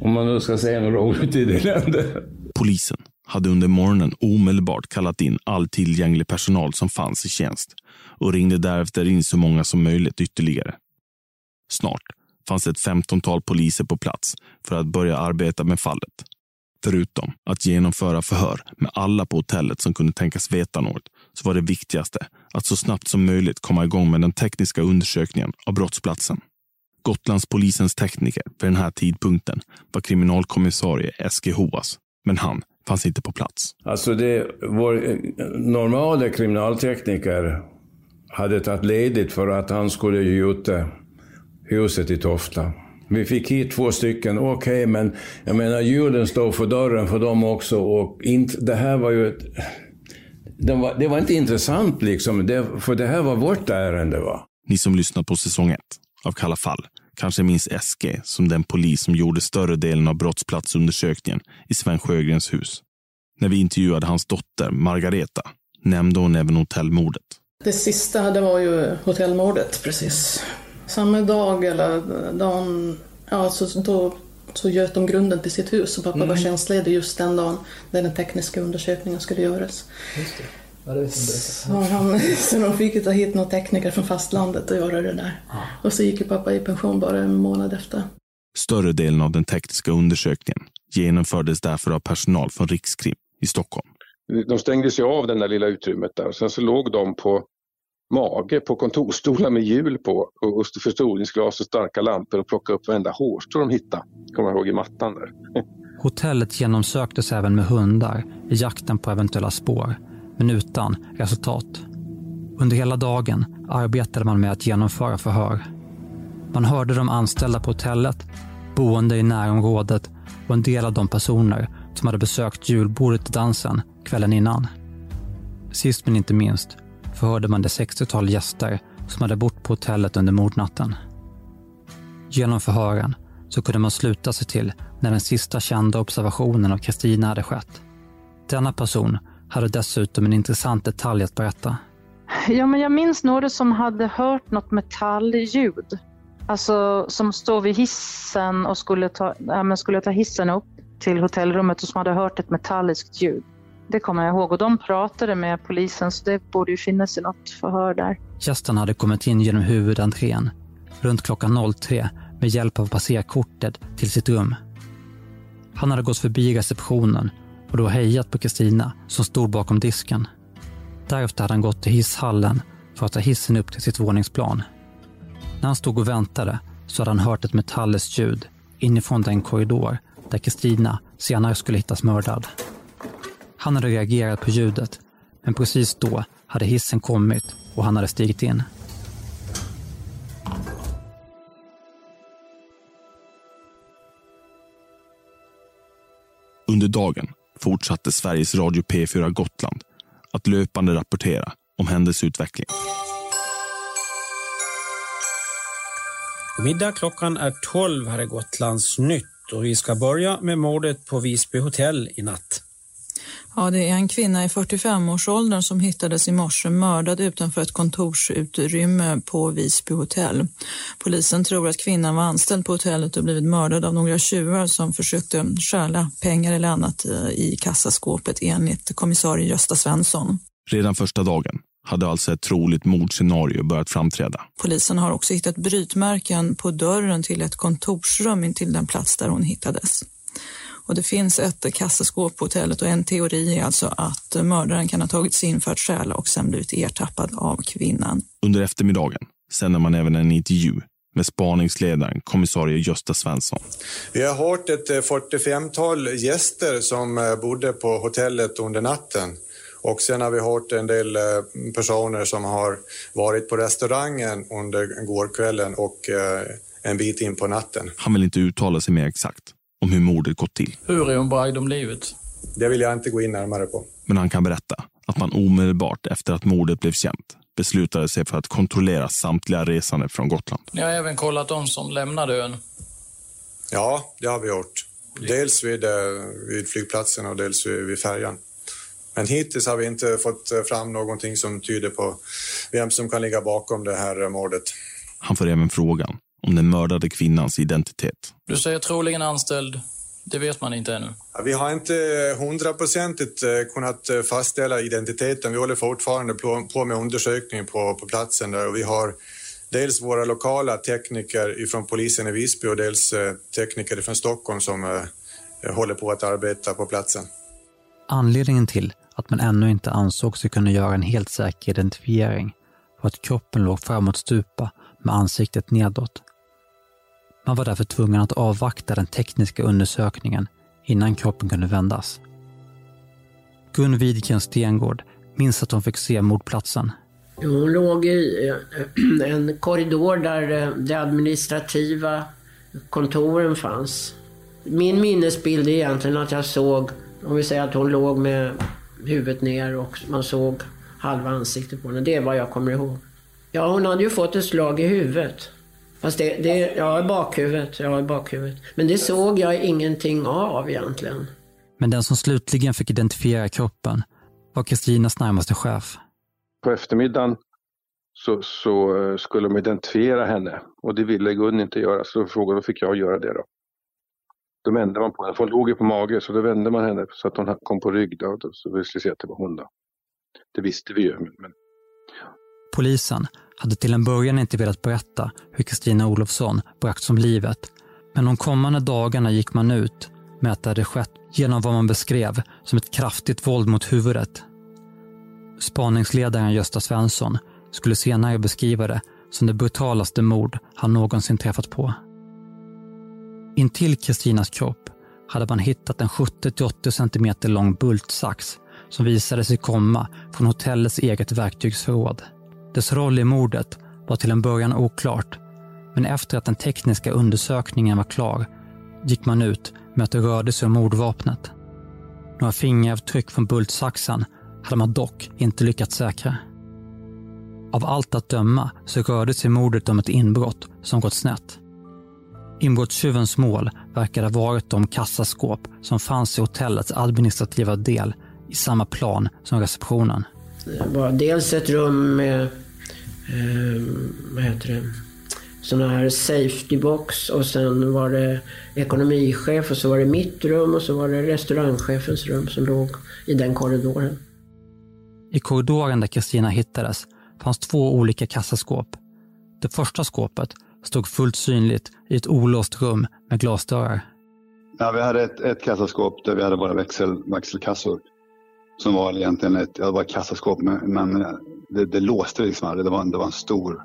Om man nu ska säga något roligt i det landet. Polisen hade under morgonen omedelbart kallat in all tillgänglig personal som fanns i tjänst och ringde därefter in så många som möjligt ytterligare. Snart fanns ett femtontal poliser på plats för att börja arbeta med fallet. Förutom att genomföra förhör med alla på hotellet som kunde tänkas veta något så var det viktigaste att så snabbt som möjligt komma igång med den tekniska undersökningen av brottsplatsen. Gotlandspolisens tekniker vid den här tidpunkten var kriminalkommissarie Eske Hoas, men han fanns inte på plats. Alltså det, vår normala kriminaltekniker hade tagit ledigt för att han skulle gjuta huset i Tofta. Vi fick hit två stycken, okej, okay, men jag menar julen står för dörren för dem också och inte, det här var ju ett, det var, det var inte intressant liksom, det, för det här var vårt ärende. Va? Ni som lyssnat på säsong ett av Kalla fall kanske minns SG som den polis som gjorde större delen av brottsplatsundersökningen i Sven Sjögrens hus. När vi intervjuade hans dotter Margareta nämnde hon även hotellmordet. Det sista det var ju hotellmordet precis. Samma dag eller dagen, ja så då så göt de grunden till sitt hus och pappa mm. var tjänstledig just den dagen när den tekniska undersökningen skulle göras. Det. Ja, det så, han, så de fick ju ta hit några tekniker från fastlandet och göra det där. Ja. Och så gick ju pappa i pension bara en månad efter. Större delen av den tekniska undersökningen genomfördes därför av personal från Rikskrim i Stockholm. De stängde sig av det där lilla utrymmet där. Sen så låg de på mage på kontorsstolar med hjul på och förstoringsglas och starka lampor och plockade upp varenda hårstrå de hittade. Kommer jag ihåg i mattan där. Hotellet genomsöktes även med hundar i jakten på eventuella spår, men utan resultat. Under hela dagen arbetade man med att genomföra förhör. Man hörde de anställda på hotellet, boende i närområdet och en del av de personer som hade besökt julbordet i dansen kvällen innan. Sist men inte minst förhörde man det 60-tal gäster som hade bott på hotellet under mordnatten. Genom förhören så kunde man sluta sig till när den sista kända observationen av Kristina hade skett. Denna person hade dessutom en intressant detalj att berätta. Ja, men jag minns några som hade hört något metallljud. Alltså som stod vid hissen och skulle ta, ja, skulle ta hissen upp till hotellrummet och som hade hört ett metalliskt ljud. Det kommer jag ihåg och de pratade med polisen så det borde ju finnas i något förhör där. Gästen hade kommit in genom huvudentrén runt klockan 03 med hjälp av passerkortet till sitt rum. Han hade gått förbi receptionen och då hejat på Kristina som stod bakom disken. Därefter hade han gått till hisshallen för att ta hissen upp till sitt våningsplan. När han stod och väntade så hade han hört ett metalliskt ljud inifrån den korridor där Kristina senare skulle hittas mördad. Han hade reagerat på ljudet, men precis då hade hissen kommit och han hade stigit in. Under dagen fortsatte Sveriges Radio P4 Gotland att löpande rapportera om händelseutvecklingen. God middag, klockan är 12 här i Gotlands nytt och vi ska börja med mordet på Visby hotell i natt. Ja, det är en kvinna i 45-årsåldern som hittades i morse mördad utanför ett kontorsutrymme på Visby hotell. Polisen tror att kvinnan var anställd på hotellet och blivit mördad av några tjuvar som försökte stjäla pengar eller annat eh, i kassaskåpet enligt kommissarie Gösta Svensson. Redan första dagen hade alltså ett troligt mordscenario börjat framträda. Polisen har också hittat brytmärken på dörren till ett kontorsrum till den plats där hon hittades. Och det finns ett kassaskåp på hotellet och en teori är alltså att mördaren kan ha tagit sig in för att stjäla och sen blivit ertappad av kvinnan. Under eftermiddagen sänder man även en intervju med spaningsledaren kommissarie Gösta Svensson. Vi har hört ett 45-tal eh, gäster som eh, bodde på hotellet under natten. Och sen har vi hört en del eh, personer som har varit på restaurangen under gårkvällen och en bit in på natten. Han vill inte uttala sig mer exakt om hur mordet gått till. Hur är hon bragd om livet? Det vill jag inte gå in närmare på. Men han kan berätta att man omedelbart efter att mordet blev känt beslutade sig för att kontrollera samtliga resande från Gotland. Ni har även kollat de som lämnade ön? Ja, det har vi gjort. Dels vid, eh, vid flygplatsen och dels vid, vid färjan. Men hittills har vi inte fått eh, fram någonting som tyder på vem som kan ligga bakom det här mordet. Han får även frågan om den mördade kvinnans identitet. Du säger troligen anställd. Det vet man inte ännu. Vi har inte hundraprocentigt eh, kunnat eh, fastställa identiteten. Vi håller fortfarande på med undersökning på, på platsen där och vi har dels våra lokala tekniker från polisen i Visby och dels eh, tekniker från Stockholm som håller på att arbeta på platsen. Anledningen till att man ännu inte ansåg sig kunna göra en helt säker identifiering var att kroppen låg framåt stupa med ansiktet nedåt man var därför tvungen att avvakta den tekniska undersökningen innan kroppen kunde vändas. Gun Widgren Stengård minns att hon fick se mordplatsen. Hon låg i eh, en korridor där eh, de administrativa kontoren fanns. Min minnesbild är egentligen att jag såg, om vi säger att hon låg med huvudet ner och man såg halva ansiktet på henne. Det är vad jag kommer ihåg. Ja, hon hade ju fått ett slag i huvudet. Fast det, det ja, i bakhuvudet, ja, i bakhuvudet. Men det såg jag ingenting av egentligen. Men den som slutligen fick identifiera kroppen var Kristinas närmaste chef. På eftermiddagen så, så eh, skulle de identifiera henne och det ville Gun inte göra så frågade då fick jag göra det då. Då vände man på henne, för hon låg ju på mage så då vände man henne så att hon kom på rygg då, så vi skulle se att det var hon då. Det visste vi ju. Men... Polisen hade till en början inte velat berätta hur Kristina Olofsson bragts om livet. Men de kommande dagarna gick man ut med att det hade skett genom vad man beskrev som ett kraftigt våld mot huvudet. Spaningsledaren Gösta Svensson skulle senare beskriva det som det brutalaste mord han någonsin träffat på. Intill Kristinas kropp hade man hittat en 70-80 cm lång bultsax som visade sig komma från hotellets eget verktygsförråd. Dess roll i mordet var till en början oklart, men efter att den tekniska undersökningen var klar gick man ut med att det rörde sig om mordvapnet. Några fingeravtryck från bultsaxen hade man dock inte lyckats säkra. Av allt att döma så rörde sig mordet om ett inbrott som gått snett. Inbrottstjuvens mål verkade ha varit de kassaskåp som fanns i hotellets administrativa del i samma plan som receptionen. Var dels ett rum med eh, vad heter det? sån här safety box och sen var det ekonomichef och så var det mitt rum och så var det restaurangchefens rum som låg i den korridoren. I korridoren där Kristina hittades fanns två olika kassaskåp. Det första skåpet stod fullt synligt i ett olåst rum med glasdörrar. Ja, vi hade ett, ett kassaskåp där vi hade våra växel, växelkassor. Som var egentligen ett, ja, det var ett kassaskåp men, men eh, det, det låste liksom aldrig. Det var, det var en stor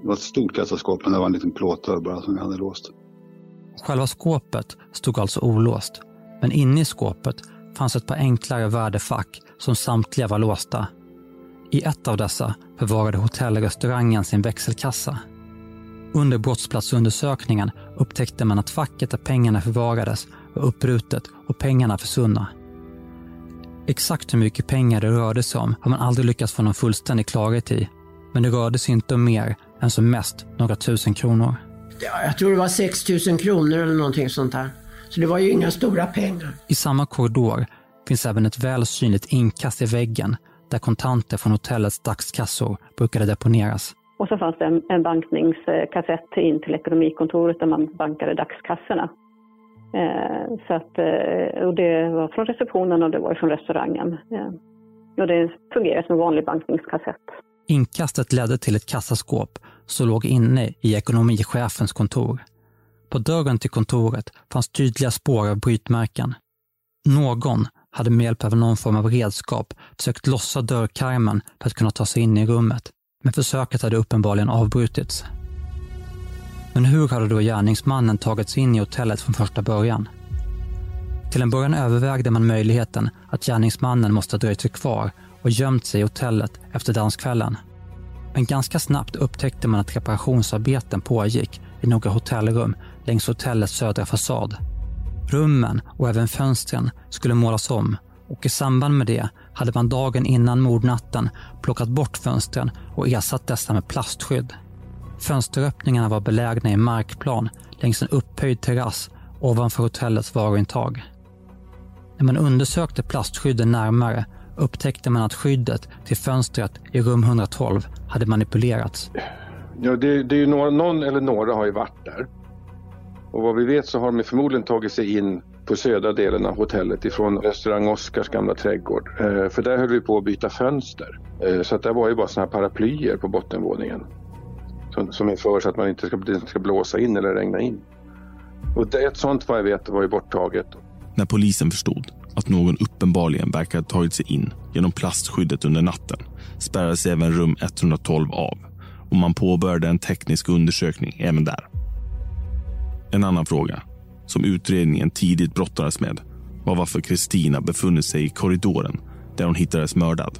det var ett stort kassaskåp men det var en liten plåtdörr bara som vi hade låst. Själva skåpet stod alltså olåst. Men inne i skåpet fanns ett par enklare värdefack som samtliga var låsta. I ett av dessa förvarade hotellrestaurangen sin växelkassa. Under brottsplatsundersökningen upptäckte man att facket där pengarna förvarades var uppbrutet och pengarna försvunna. Exakt hur mycket pengar det rörde sig om har man aldrig lyckats få någon fullständig klarhet i. Men det rörde sig inte om mer än som mest några tusen kronor. Ja, jag tror det var 6 000 kronor eller någonting sånt där. Så det var ju inga stora pengar. I samma korridor finns även ett väl synligt inkast i väggen där kontanter från hotellets dagskassor brukade deponeras. Och så fanns det en, en bankningskassett in till ekonomikontoret där man bankade dagskassorna. Eh, så att, eh, och det var från receptionen och det var från restaurangen. Eh, och det fungerade som en vanlig bankningskassett. Inkastet ledde till ett kassaskåp som låg inne i ekonomichefens kontor. På dörren till kontoret fanns tydliga spår av brytmärken. Någon hade med hjälp av någon form av redskap försökt lossa dörrkarmen för att kunna ta sig in i rummet, men försöket hade uppenbarligen avbrutits. Men hur hade då gärningsmannen tagit sig in i hotellet från första början? Till en början övervägde man möjligheten att gärningsmannen måste ha dröjt sig kvar och gömt sig i hotellet efter danskvällen. Men ganska snabbt upptäckte man att reparationsarbeten pågick i några hotellrum längs hotellets södra fasad. Rummen och även fönstren skulle målas om och i samband med det hade man dagen innan mordnatten plockat bort fönstren och ersatt dessa med plastskydd. Fönsteröppningarna var belägna i markplan längs en upphöjd terrass ovanför hotellets varuintag. När man undersökte plastskydden närmare upptäckte man att skyddet till fönstret i rum 112 hade manipulerats. Ja, det, det är ju några, någon eller några har ju varit där. Och vad vi vet så har de förmodligen tagit sig in på södra delen av hotellet ifrån restaurang Oskars gamla trädgård. Eh, för där höll vi på att byta fönster. Eh, så att det var ju bara sådana här paraplyer på bottenvåningen. Som, som är för så att man inte ska, inte ska blåsa in eller regna in. Och det, ett sånt vad jag vet var ju borttaget. När polisen förstod att någon uppenbarligen verkar ha tagit sig in genom plastskyddet under natten spärrades även rum 112 av och man påbörjade en teknisk undersökning även där. En annan fråga som utredningen tidigt brottades med var varför Kristina befunnit sig i korridoren där hon hittades mördad.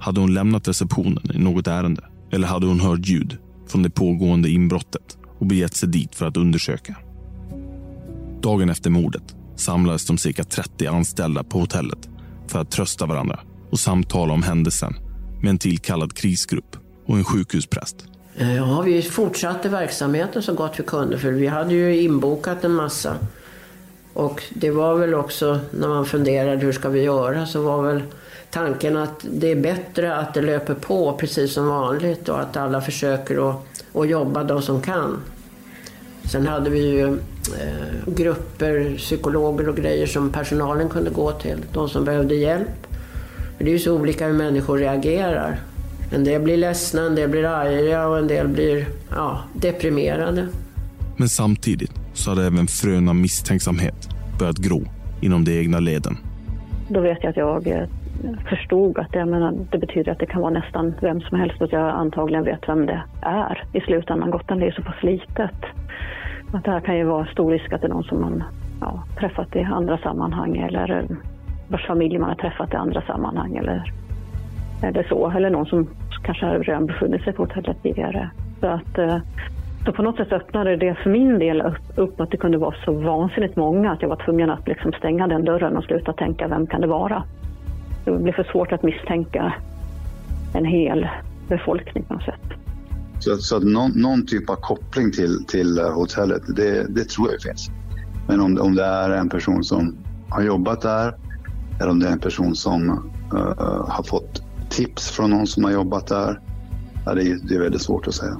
Hade hon lämnat receptionen i något ärende? Eller hade hon hört ljud från det pågående inbrottet och begett sig dit för att undersöka? Dagen efter mordet samlades de cirka 30 anställda på hotellet för att trösta varandra och samtala om händelsen med en tillkallad krisgrupp och en sjukhuspräst. Eh, ja, vi fortsatte verksamheten så gott vi kunde för vi hade ju inbokat en massa. Och det var väl också när man funderade hur ska vi göra så var väl tanken att det är bättre att det löper på precis som vanligt och att alla försöker att, att jobba de som kan. Sen hade vi ju eh, grupper, psykologer och grejer som personalen kunde gå till, de som behövde hjälp. För det är ju så olika hur människor reagerar. En del blir ledsna, en del blir arga och en del blir ja, deprimerade. Men samtidigt så hade även frön av misstänksamhet börjat gro inom de egna leden. Då vet jag att jag eh, förstod att jag menar, det betyder att det kan vara nästan vem som helst och att jag antagligen vet vem det är i slutändan. Gotland är ju så pass litet. Att det här kan ju vara stor risk att det är någon som man ja, träffat i andra sammanhang eller eh, vars familj man har träffat i andra sammanhang eller, eller så. Eller någon som kanske har redan befunnit sig på hotellet tidigare. Så att eh, så på något sätt öppnade det för min del upp, upp att det kunde vara så vansinnigt många att jag var tvungen att liksom stänga den dörren och sluta tänka vem kan det vara. Det blev för svårt att misstänka en hel befolkning på något sätt. Så, så att någon, någon typ av koppling till, till hotellet, det, det tror jag finns. Men om, om det är en person som har jobbat där eller om det är en person som uh, har fått tips från någon som har jobbat där, ja, det, är, det är väldigt svårt att säga.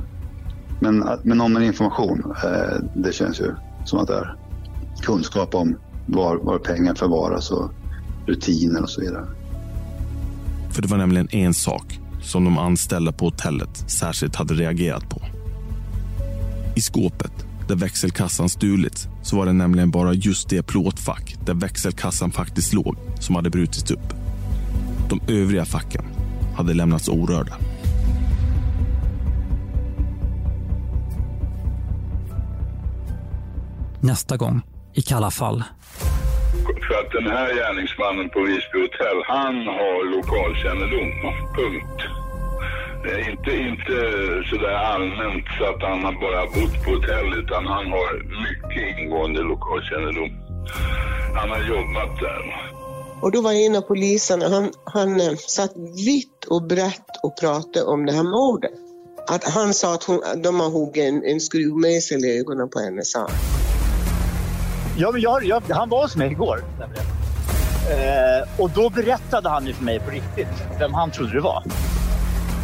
Men, men om med information, eh, det känns ju som att det är kunskap om var, var pengar förvaras och rutiner och så vidare. För det var nämligen en sak som de anställda på hotellet särskilt hade reagerat på. I skåpet där växelkassan stulits så var det nämligen bara just det plåtfack där växelkassan faktiskt låg som hade brutits upp. De övriga facken hade lämnats orörda. Nästa gång, i Kalla fall, För att den här gärningsmannen på Visby hotell, han har lokalkännedom. Punkt. Det är inte, inte sådär allmänt så att han har bara bott på hotell utan han har mycket ingående lokalkännedom. Han har jobbat där. Och då var en av poliserna, han, han eh, satt vitt och brett och pratade om det här mordet. Att han sa att hon, de har huggit en, en skruvmejsel i ögonen på henne, sa han. Ja, men jag, jag, han var hos mig igår. Eh, och då berättade han ju för mig på riktigt vem han trodde det var.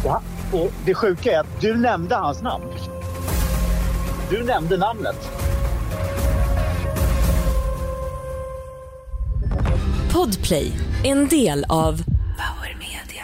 Och, han, och det sjuka är att du nämnde hans namn. Du nämnde namnet. Podplay, en del av Power Media.